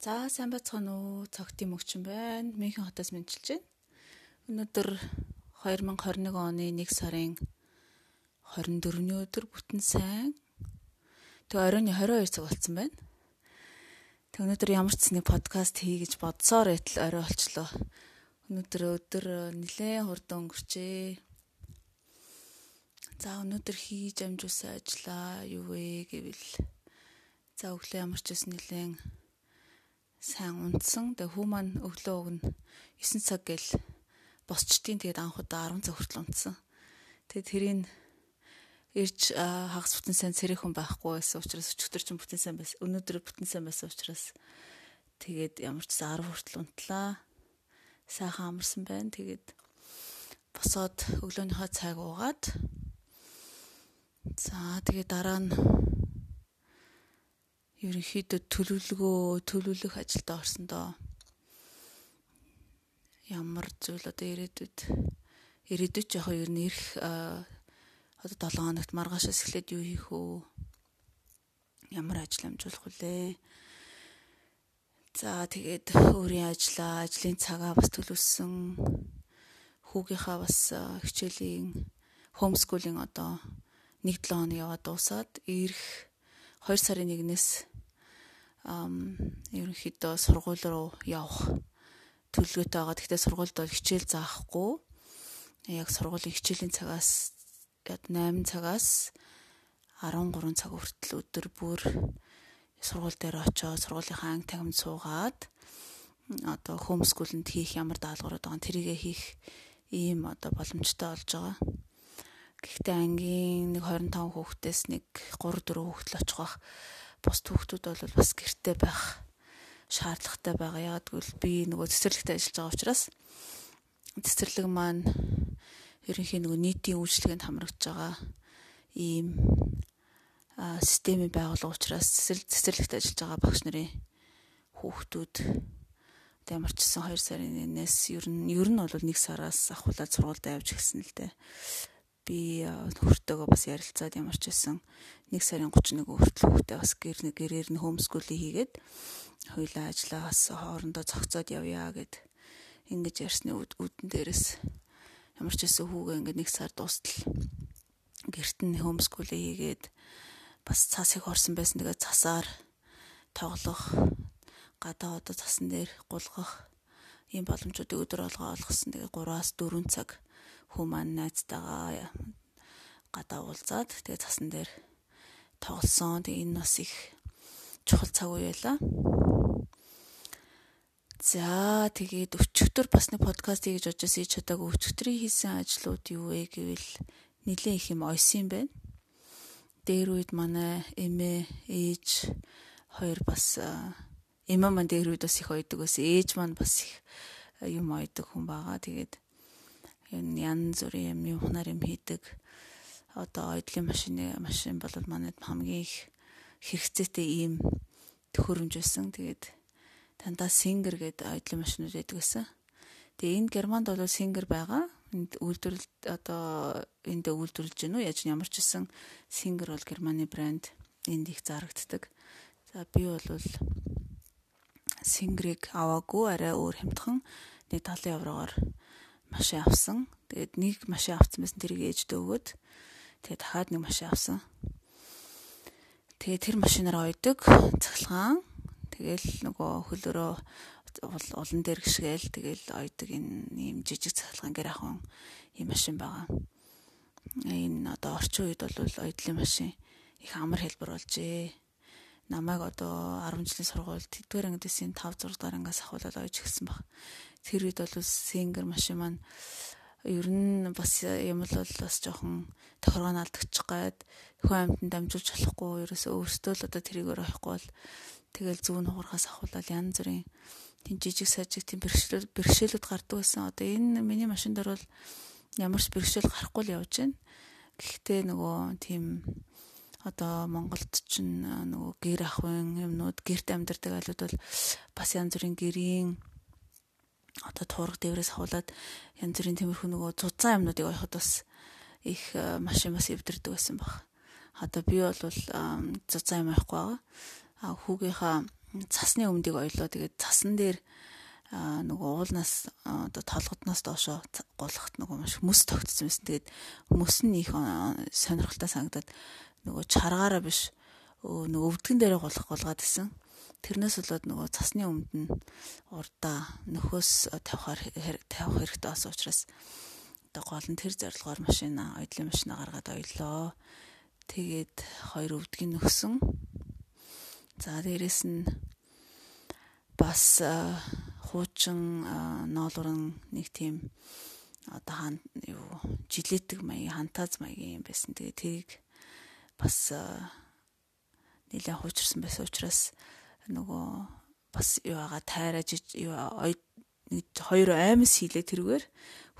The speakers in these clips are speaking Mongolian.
За сайн байцгаана уу? Цогтын мөгчин байна. Мөнхийн хотоос мэдчилж байна. Өнөөдөр 2021 оны 1 сарын 24-ний өдөр бүтэн сайн. Тэг оройн 22 цаг болсон байна. Тэг өнөөдөр ямар ч нэг подкаст хий гэж бодсоор байтал орой болчлоо. Өнөөдөр өдөр нэлээд хурдан өнгөрчээ. За өнөөдөр хийж амжуулсан ажлаа юу вэ гэвэл за өглөө ямар ч байсан нэлээд сайн унтсан. Тэгээ хүү маань өглөө уг нь 9 цаг гэл босчтын тэгээд анх удаа 10 цаг хүртэл унтсан. Тэгээд тэрийг ирж хагас бүтэн сайн цэрэхэн байхгүй байсан учраас өчигдөр чинь бүтэн сайн байсан. Өнөөдөр бүтэн сайн байсан учраас тэгээд ямар ч 10 хүртэл унтлаа. Сайхан амарсан байна. Тэгээд босоод өглөөнийхөө цайг уугаад за тэгээд дараа нь ерөнхийдөө төлөвлөгөө төлөвлөх ажилдаа орсондоо ямар зүйл одоо ирээдүйд ирээдүйд яг ер нь ирэх одоо 7 хоногт маргаашаас эхлээд юу хийх вэ? Ямар ажил амжуулах вүлээ? За тэгээд өөрийн ажлаа, ажлын цагаа бас төлөвлөсөн хүүгийнхаа бас хичээлийн хомскулинг одоо 1-7 хоног яваад дуусаад ирэх 2 сарын 1-ээс ам ерөнхийдөө сургууль руу явах төлөвлөгөөтэй байгаа. Гэхдээ сургуульд бол хичээл заахгүй. Яг сургуулийн хичээлийн цагаас 8 цагаас 13 цаг хүртэл өдөр бүр сургууль дээр очоод сургуулийнхаа анги тагмд суугаад одоо хөөмскүүлэнд хийх ямар даалгаврууд байгаа тэрийгэ хийх ийм одоо боломжтой болж байгаа. Гэхдээ ангийн нэг 25 хүүхдээс нэг 3 4 хүүхдэл очих бах бус хүүхдүүд бол бас гэрте байх шаардлагатай байгаа. Яг гэвэл би нөгөө цэцэрлэгт ажиллаж байгаа учраас цэцэрлэг маань ерөнхийн нөгөө нийтийн үйлчлэгэнд хамрагдж байгаа ийм системийн байгууллага учраас цэцэрлэгт ажиллаж байгаа багш нарын хүүхдүүд ямар ч гэсэн 2 сарын 1-ээс ер нь ер нь бол 1 сараас ахуулаад сургуульд авч гисэн л дээ би хөртөөгөө бас ярилцаад ямар ч байсан 1 сарын 31 хүртэл хүүхдээ бас гэр гэрээр нь хөөмскүлийн хийгээд хоёлаа ажлаас хоорондоо зогцоод явъя гэд ингэж ярьсны үүдэн дээрээс ямар ч байсан хүүгээ ингээд 1 сар дуустал гэрт нь хөөмскүлийн хийгээд бас цас их орсон байсан. Тэгээ цасаар тоглох гадаа одоо цасан дээр гулгах ийм боломжуудыг өдөр алгаа олгосон. Тэгээ 3-аас 4 цаг хүү маань найзтайгаа гадаа уулзаад тэгээ цасан дээр тоглосон. Тэгээ энэ бас их чухал цаг үе байлаа. За тэгээд өчигдөр бас нэг подкаст хийж бодож ий чадаагүй өчигдрийн хийсэн ажлууд юу вэ гэвэл нэлээд их юм ойсон байна. Дээр үед манай эмээ ээж хоёр бас эмээ маань дээр үед бас их ойдог байсан. Ээж маань бас их юм ойдог хүн байгаа. Тэгээд янз бүрийн юм юунаар юм хийдэг. Одоо ойдлын машины машин бол манайд хамгийн их хэрэгцээтэй ийм төхөөрөмж байсан. Тэгээд дандаа сингер гэдэг ойдлын машинууд байдаг гэсэн. Тэгээ энэ Германд бол сингер байгаа. Энд үйлдвэрлэл одоо энд үйлдвэрлэж гэнэ үү? Яаж ямар ч гэсэн сингер бол Германы брэнд энд их зарагддаг. За би бол сингерийг аваагүй арай өөр хямдхан нэг 70 еврогоор машин авсан. Тэгээд нэг машин авсан байсан тэрийг ээждээ өгөөд тэгээд дахиад нэг машин авсан. Тэгээд тэр машинаар ойдог цахилгаан. Тэгэл нөгөө хөлөөрөө улан дээр гიშгээл тэгэл ойдог энэ ийм жижиг цахилгаан гэр ахын ийм машин байгаа. Энэ одоо орчин үед бол ойдлын машин их амар хэлбэр болжээ. Намайг одоо 10 жилийн сургуульд тэдгээр ангидсэн 5 6 дахь ангиас ахуулаад ойж гисэн баг тэр үед бол сингер машин маань ер нь бас юм бол бас жоохон тохиргоо алдагчих гад хүн амьтанд дамжуулж болохгүй ерөөсөө өөртөө л одоо тэрийг орохгүй бол тэгэл зүүн хугаргаас ахуулаад янз бүрийн тийм жижиг сажиг тийм бэрхшээлүүд бэрхшээлүүд гардаг байсан. Одоо энэ миний машин дээр бол ямар ч бэрхшээл гарахгүй л явж байна. Гэхдээ нөгөө тийм одоо Монголд чинь нөгөө гэр ахын юмнууд гэрт амьдардаг айлууд бол бас янз бүрийн гэрийн одоо туурга дээврээс хавуулаад янз бүрийн тиймэрхүү нөгөө цуцсан юмнуудыг ойход бас их э, машин бас эвдэрдэг байсан баг. Одоо би бол цуцсан юм авахгүй байгаа. А хүүгийнхаа цасны өмдийг ойлоо. Тэгээд цасан дээр нөгөө уулнаас одоо толгодноос доошоо голохт нөгөө маш мөс тогтсон байсан. Тэгээд мөс нь их сонирхолтой санагдаад нөгөө чаргаараа биш нөгөө өвдгөн дээрээ голох голгаад исэн. Тэрнээс болоод нөгөө цасны өмд нь урдаа нөхөөс тавихаар тавих хэрэгтэй болсон учраас одоо гол нь тэр зорилгоор машина ойдлын машина гаргаад оёлоо. Тэгээд хоёр өвдгийг нөхсөн. За дээрэс нь бас хуучин ноолуран нэг тийм одоо хаан юу жилетэг маягийн хантаз маягийн юм байсан. Тэгээ тэрийг бас нэлээд хуучирсан байсан учраас нөгөө бас юу ага тайраж юу нэг хоёр аймс хийлээ тэрүүгээр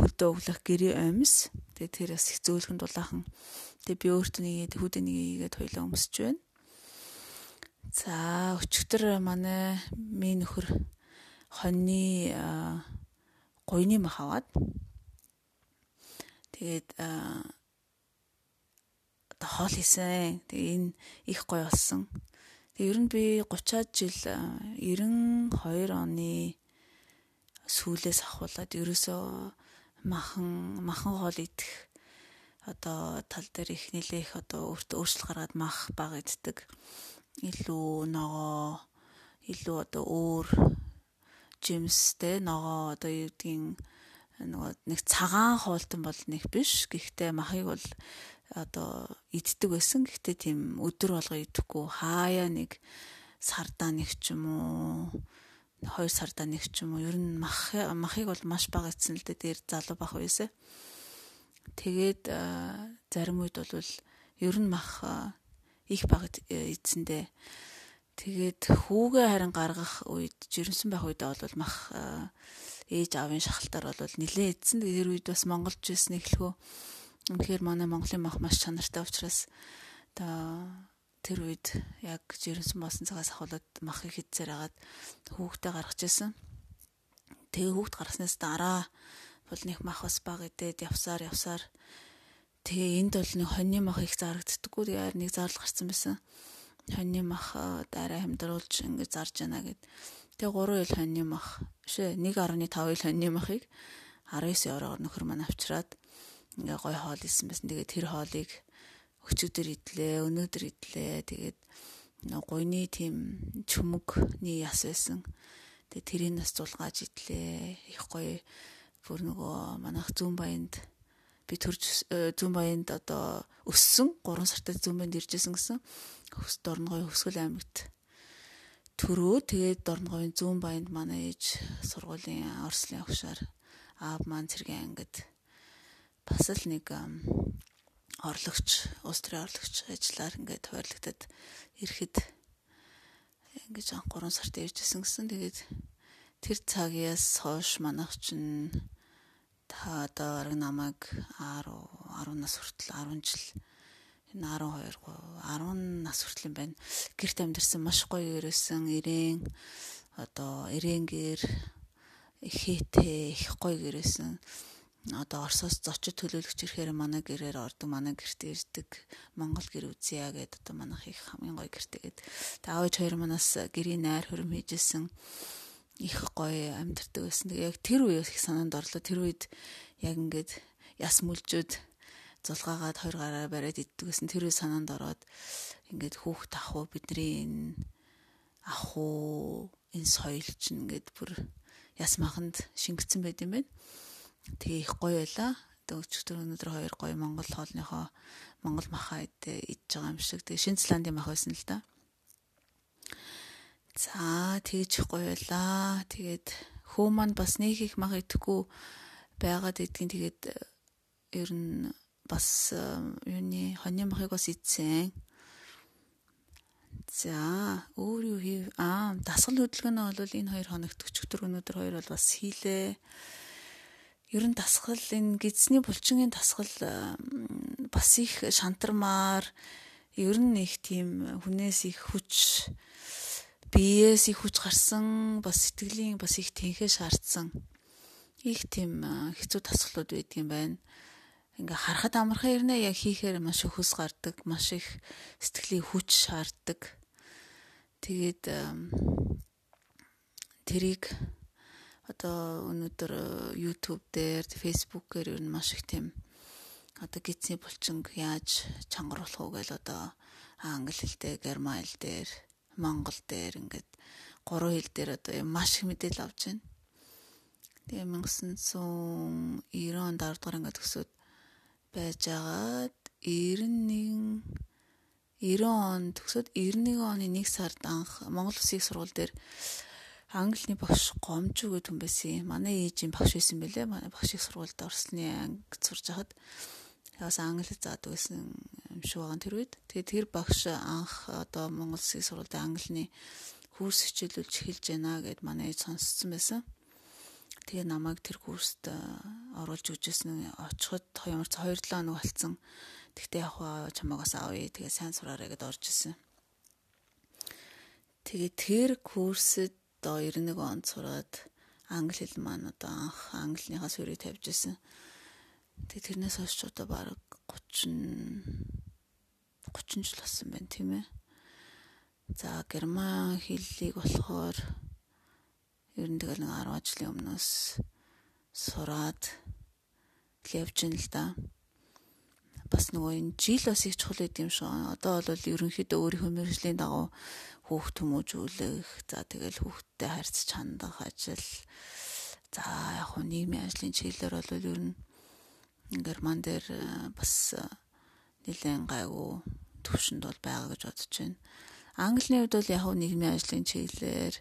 хөлдөө өглөх гэрээ аймс. Тэгээ тэр бас их зөөлхөн дулаахан. Тэгээ би өөртөө нэгээд хүүдээ нэгээд хоёлоо өмсөж байна. За өчигдөр манай минь нөхөр хоньны гойны мах аваад тэгээд одоо хоол хийсэн. Тэгээ энэ их гоё болсон. Тэгээ ер нь би 30-аад жил 92 оны сүүлээс ахуулаад ерөөсөө махан махан хоол идэх одоо тал дээр их нэлээх одоо өөртөө өөрчлөлт гаргаад мах баг иддэг илүү ногоо илүү одоо өөр жимстэй ногоо одоо юу гэдгийг нөгөө нэг цагаан хуултан бол нэг биш. Гэхдээ махыг бол одоо иддэг байсан. Гэхдээ тийм өдөр болго идэхгүй хаяа нэг сардаа нэг ч юм уу хоёр сардаа нэг ч юм уу. Ер нь мах махыг бол маш бага идсэн л дээ. Дээр залуу бах байсан. Тэгээд зарим үед бол ер нь мах их багт эзэндээ тэгээд хүүгээ харин гаргах үед жирэмсэн байх үедээ бол мах ээж аавын шахалтаар бол нилээ эзэн тэр үед бас монголч байсан эхлэхөө үнэхээр манай монголын мах маш чанартай учраас одоо тэр үед яг жирэмсэн болсон цагаас ахуулаад махыг хийцээр агаад хүүхдээ гаргаж ирсэн. Тэгээ хүүхд гаргаснаас дараа бол нэг мах бас баг идээд явсаар явсаар Тэгээ энд бол нэг хоньны мах их зарагддаггүй. Тэгээ нэг зарлал гарсан байсан. Хоньны мах дараа хамдруулж ингэж зарж яана гэд. Тэгээ 3 ил хоньны мах шээ 1.5 ил хоньны махыг 19 евроор нөхөр маань авчираад ингээ гой хоол исэн байсан. Тэгээ тэр хоолыг өчигдөр идлээ, өнөөдөр идлээ. Тэгээд гуйны тийм чүмэгний яс байсан. Тэгээ тэрийг нас зулгааж идлээ. Их гоё бүр нөгөө манайх зүүн баянд би төрж э, зүүн баянд одоо өссөн 3 сартай зүүн баянд иржсэн гэсэн хөс дорногой хөсгөл аймагт төрөө тэгээд дорногойн зүүн баянд манай ээж сургуулийн орслын агшаар аав маань цэргийн ангид бас л нэг орлогч улс төрийн орлогч ажиллаар ингээд хуваарлагдаад ирэхэд ингэж анх 3 сард иржсэн гэсэн. Тэгээд тэр цагаас хойш манайх чинь та одоо арга намайг 10 10 нас хүртэл 10 жил энэ 12 10 нас хүртэл юм байна. Гэрт амьдэрсэн маш гоё өрөөсөн ирээн одоо ирэнгэр ихээтэй их гоё гэрээсэн одоо Оросоос зочид төлөөлөгч ирэхээр манай гэрээр ордог манай гэрт ирдэг Монгол гэр үзье гэд одоо манайх их хамгийн гоё гэртэйгээд таавч хоёр манаас гэрийн найр хөрөм хийжсэн их гоё амьдэрдэг байсан. Тэгээ яг тэр үеэс их санаанд орлоо. Тэр үед яг ингээд яс мүлжүүд зулгаагаад хоёр гараа бариад иддэг гэсэн тэр санаанд ороод ингээд хүүхд ах уу бидний энэ ах уу энэ соёл чинь ингээд бүр яс маханд шингэсэн байт юм байна. Тэгээ их гоё байла. Тэгээ өчигдөр өнөөдөр хоёр гоё Монгол хоолныхоо Монгол махаа идэж байгаа юм шиг. Тэгээ Шинзландын мах байсан л да. За тэгж гоё байлаа. Тэгээд хөө маань бас нэг их мага идэхгүй байгаад идгийн тэгээд ер нь бас юуны хоны махыг бас идсэн. За өөр юу хийв аа дасгал хөдөлгөөнөө бол энэ хоёр хоногт өчигдөр өнөөдөр хоёр бол бас хийлээ. Ер нь дасгал энэ гидсний булчингийн дасгал бас их шантармаар ер нь их тийм хүнээс их хүч биеэс их хүч гарсан бас сэтгэлийн бас их тэнхээ шаардсан их тийм хэцүү тасгалууд байдгийн байна. Ингээ харахад амархан ирнэ яг хийхээр маш их хөс гардаг, маш их сэтгэлийн хүч шаарддаг. Тэгээд тэрийг одоо өнөөдөр YouTube дээр, Facebook-ээр ер нь маш их тийм одоо гидсний булчинг яаж чангаруулах уу гэж одоо англи хэл дээр, герман хэл дээр, монгол дээр ингээд гурван хэл дээр одоо маш их мэдээлэл авч байна. Тэгээ 1990 онд 10 дугаар ангид төгсөөд байж агаад 91 90 он төгсөөд 91 оны 1 сард анх Монгол Улсын сургууль дээр англиний багш гомжуу гэдэг хүн байсан юм. Манай ээжийн багш байсан бэлээ. Манай багш их сургуульд орсны ангид сурж хахад Яас англи заадаг байсан юм шиг байгаа тэр үед. Тэгээ тэр багш анх одоо Монгол Улсын сургуульд англиний курс хичээлүүлж эхэлж байна гэд манай ээж сонсцсон байсан. Тэгээ намайг тэр курст оруулж өгчээсэн очиход ямар ч 2 7 хоног болцсон. Тэгтээ яг чамайг бас авъя. Тэгээ сайн сураарай гэд орж исэн. Тэгээ тэр курсэд одоо 91 онд сураад англи хэл маань одоо анх англиныхаа суурийг тавьж исэн. Тэгээ тэрнээс хойш одоо баг 30 30 жил болсон байна тийм ээ. За герман хэллийг болохоор ер нь тэгэл нэг 10 жилийн өмнөөс сураад явж ин л да. Бас нөгөө энэ жил бас их чухал гэдэг юм шиг. Одоо бол ерөнхийдөө өөрийнхөө мэрэгжлийн дагуу хүүхд хүмүүжүүлэх, за тэгэл хүүхдтэй харьцаж хандах ажил. За яг хөө нийгмийн ажлын чиглэлээр бол ер нь герман дээр э, бас э, нэлээд гайгүй төвшөнд бол байгаа гэж бодож байна. Английн хувьд бол яг хөө нийгмийн ажлын чиглэлээр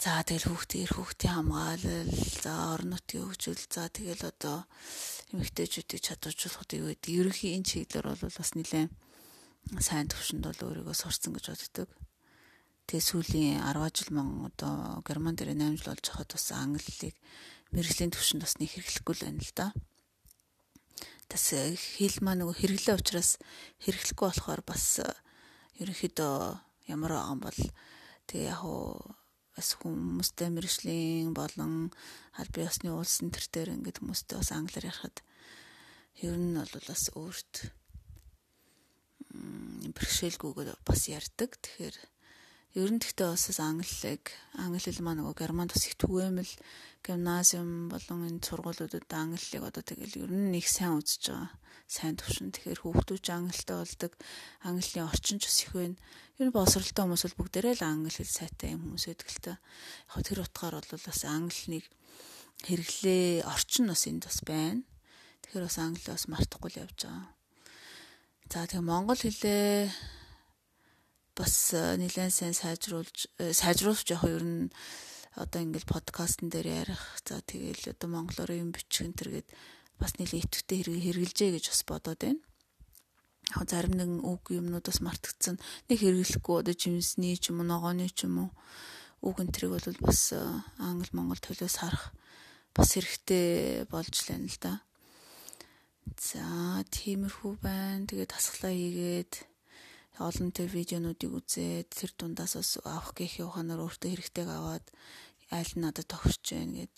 за тэгэл хүүхдийн эр хүүхдийн хамгаалал, за орон нутгийн хөгжил, за тэгэл одоо эмэгтэйчүүдийг чадваржуулахад юу гэдэг. Ерөнхийн энэ чиглэлээр бол бас нэлээд сайн төвшөнд бол өөрийгөө сурцсан гэж боддог. Тэгээ сүүлийн 10 жил мөн одоо герман дээр 8 жил болж хахад бас англиг мэрэгжлийн төвшөнд бас нэг хэрэглэхгүй л байна л да бас хэл маа нөгөө хэрэглээ учраас хэрэглэхгүй болохоор бас э, ерөнхийдөө ямар юм бол тэгээ яг уу бас хүмүүстэй мэрэгжлийн болон аль бие усны уулсан төр дээр ингээд хүмүүстэй бас англиар ярихад ер нь бол бас өөрт бэрхшээлгүйгээр бас ярьдаг. Тэгэхээр Ер нь тэгтээ бас англиг англи хэл маа нөгөө германд бас их түгээмэл гимназиум болон энэ сургуулиудад англиг одоо тэгэл ер нь их сайн үзэж байгаа. Сайн төвшин. Тэгэхээр хүүхдүүч англитай болдог. Английн орчинч бас их байна. Ер нь босролтой хүмүүс бол бүгдээрээ л англи хэл сайтай юм хүмүүс та. Яг тэр утгаар бол бас англиг хэрэглээ орчин бас энд бас байна. Тэгэхээр бас англи бас мартахгүй л явж байгаа. За тэгээ монгол хэлээ бас э, нэлээд сайн сайжруулж э, сайжруулж яг ер нь одоо ингээл подкастн дээр ярих за тэгэл одоо монголоор юм бичих энэ төргээд бас нэлээд идэвхтэй хэрэгжилжээ гэж бас бодоод байна. Яг зарим нэгэн үг юмнууд бас мартагдсан. Нэг хэрэглэхгүй одоо жимсний ч юм уу ногооны ч юм уу үг энэ төрийг бол бас э, англи монгол төлөөс харах бас хэрэгтэй болж лээ л да. За тиймэрхүү байна. Тэгээд тасглаа хийгээд олон тэр видеонуудыг үзээд тэр дундаас бас авах гэхийн ухаанаар өөртөө хэрэгтэйг аваад айл нь надад тохирч байна гэд.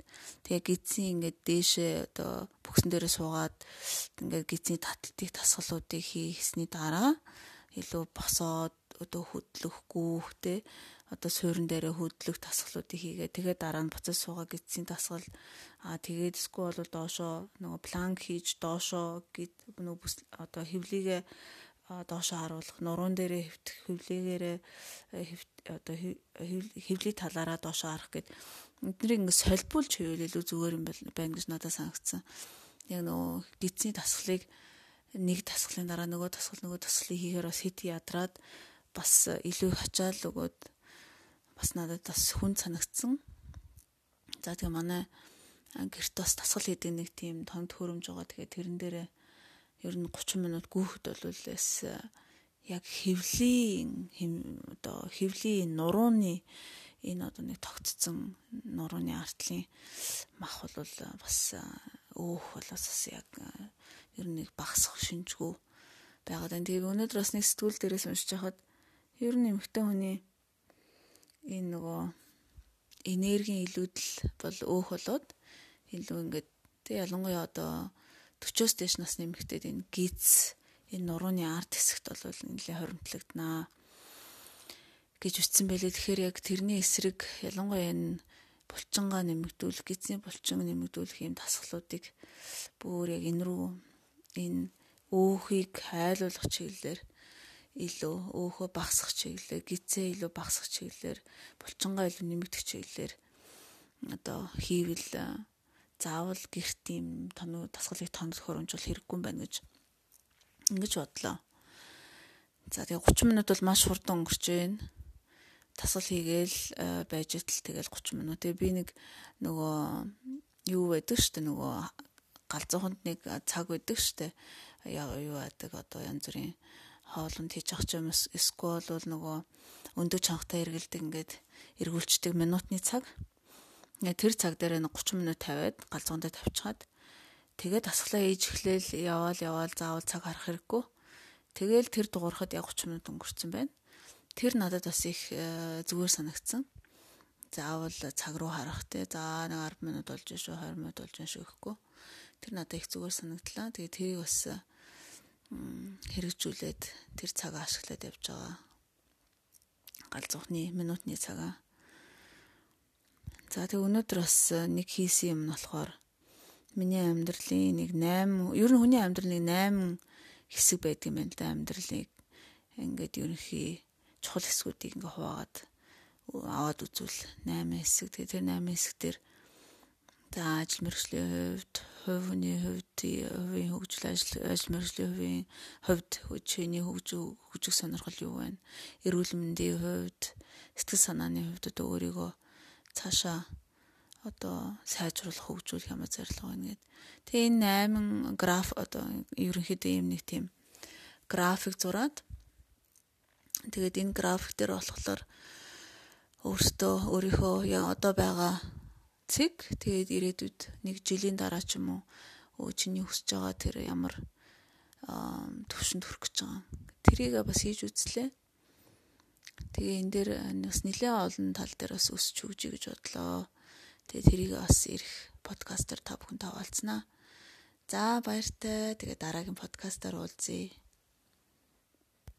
Тэгээ гидсийн ингээд дээшээ одоо бүксэн дээрээ суугаад ингээд гидсийн таталтыг тасгалуудыг хийсний дараа илүү босоод одоо хөдлөхгүй хтэй одоо суурин дээрээ хөдлөх тасгалуудыг хийгээ. Тэгээ дараа нь буцаж суугаа гидсийн тасгал аа тэгээд эсвэл бол доошоо нөгөө планк хийж доошоо гэд нөгөө одоо хөвлийгээ доошоо харуулах нуруунд дээрээ хөвтөх хөвлөгөөрөө э, одоо хөвлийн талаараа доошоо харах гэд эднийг ингэ солбуулж хийвэл илүү зүгээр юм байна гэж надад санагдсан. Яг нөгөө гидсний тасгалыг нэг тасгалын дараа нөгөө тасгал нөгөө тасгалыг хийхээр бас хэд ядраад бас илүү хачаал өгөөд бас надад бас хүн санагдсан. За тэгээ манай гэрт бас тасгал хийдэг нэг тийм том төхөөрөмж байгаа. Тэгээ тэрэн дээрээ ер нь 30 минут гүйхэд бол эс яг хэвлийн одоо хэвлийн нурууны энэ одоо нэг тогтцсон нурууны артлын мах бол бас өөх болоос бас яг ер нь нэг багсах шинжгүй байгаад байна. Тэгээ өнөөдөр бас нэг сэтгүүл дээрээс уншиж хахад ер нь эмэгтэй хүний энэ нөгөө энергийн илүүдэл бол өөх болоод илүү ингээд тэг ялангуяа одоо 40-оос дээш насны эмэгтэйд энэ гиз энэ нурууны арт хэсэгт бол нэлээд хоримтлагдана гэж үтсэн байлээ. Тэгэхээр яг тэрний эсрэг ялангуяа энэ булчингаа нэмэгдүүлэх, гизний булчин нэмэгдүүлэх юм дасгалуудыг бүр яг энэ рүү энэ өөхийг хайлуулах чиглэлээр илүү өөхөө багсах чиглэлээр гизээ илүү багсах чиглэлээр булчингаа илүү нэмэгдэх чиглэлээр одоо хийвэл заавал гэрт юм тоног дасгалыг тоног хөрөмжүүл хэрэггүй юм байна гэж ингэж бодлоо. За тэгээ 30 минут бол маш хурдан өнгөрч байна. Тасгал хийгээл байж итэл тэгэл 30 минут. Тэгээ би нэг нөгөө юу байдаг штэ нөгөө галзууханд нэг цаг байдаг штэ. Яа юу байдаг одоо янз бүрийн хоолнд хийж авах юм эсвэл бол нөгөө өндөг чангатай эргэлдэг ингээд эргүүлчдэг минутны цаг. Тэр цаг дээр нэг 30 минут тавиад галзуундаа тавьчихад тэгээд асглаа ээж эхлээл яваал яваал заавал цаг харах хэрэггүй. Тэгэл тэр дуурахад яг 30 минут өнгөрцөн байна. Тэр надад бас их э, зүгээр санагдсан. Заавал цаг руу харах те. За нэг 10 минут болж шүү 20 минут болж шүү гэхгүй. Тэр надад их зүгээр санагдлаа. Тэгээ тэрийг бас хэрэгжүүлээд тэр цагаа ашиглаад явж байгаа. Галзуухны минутны цагаа За тэг өнөөдөр бас э, нэг хийсэн юм нь болохоор миний амьдралын нэг 8 ер нь хүний амьдралын 8 хэсэг байдаг юм байна да амьдралыг ингээд ерөнхий чухал хэсгүүдийг ингээ хуваагаад аваад үзвэл 8 хэсэг. Тэгээ тэр 8 хэсэг дээр за ажил мэргэжлийн хувьд, хувийн хувьд, хувийн хөгжил ажил ажил мэргэжлийн хувийн хувьд чиний хөгжих хөгжих сонирхол юу вэ? Эрүүл мэндийн хувьд, сэтгэл санааны хувьд одоо өөрийгөө цаашаа одоо сайжруулах хөгжүүлэх ямар зорилго байна гэд. Тэгээ энэ 8 граф одоо ерөнхийдөө юм нэг тийм график зураад тэгээд энэ график дээр болохоор өөртөө өөрийнхөө яа одоо байгаа цэг тэгээд ирээдүйд нэг жилийн дараа ч юм уу чиний хүсэж байгаа тэр ямар төвшөнд хүрэх гэж байгаа. Тэрийг бас хийж үзлээ. Тэгээ энэ дээр бас нэлээд олон тал дээр бас өсч хөгжиж гэж бодлоо. Тэгээ тэрийг бас ирэх подкастер та бүхэнтэй хаваалцсанаа. За баяртай. Тэгээ дараагийн подкастаар уулзъя.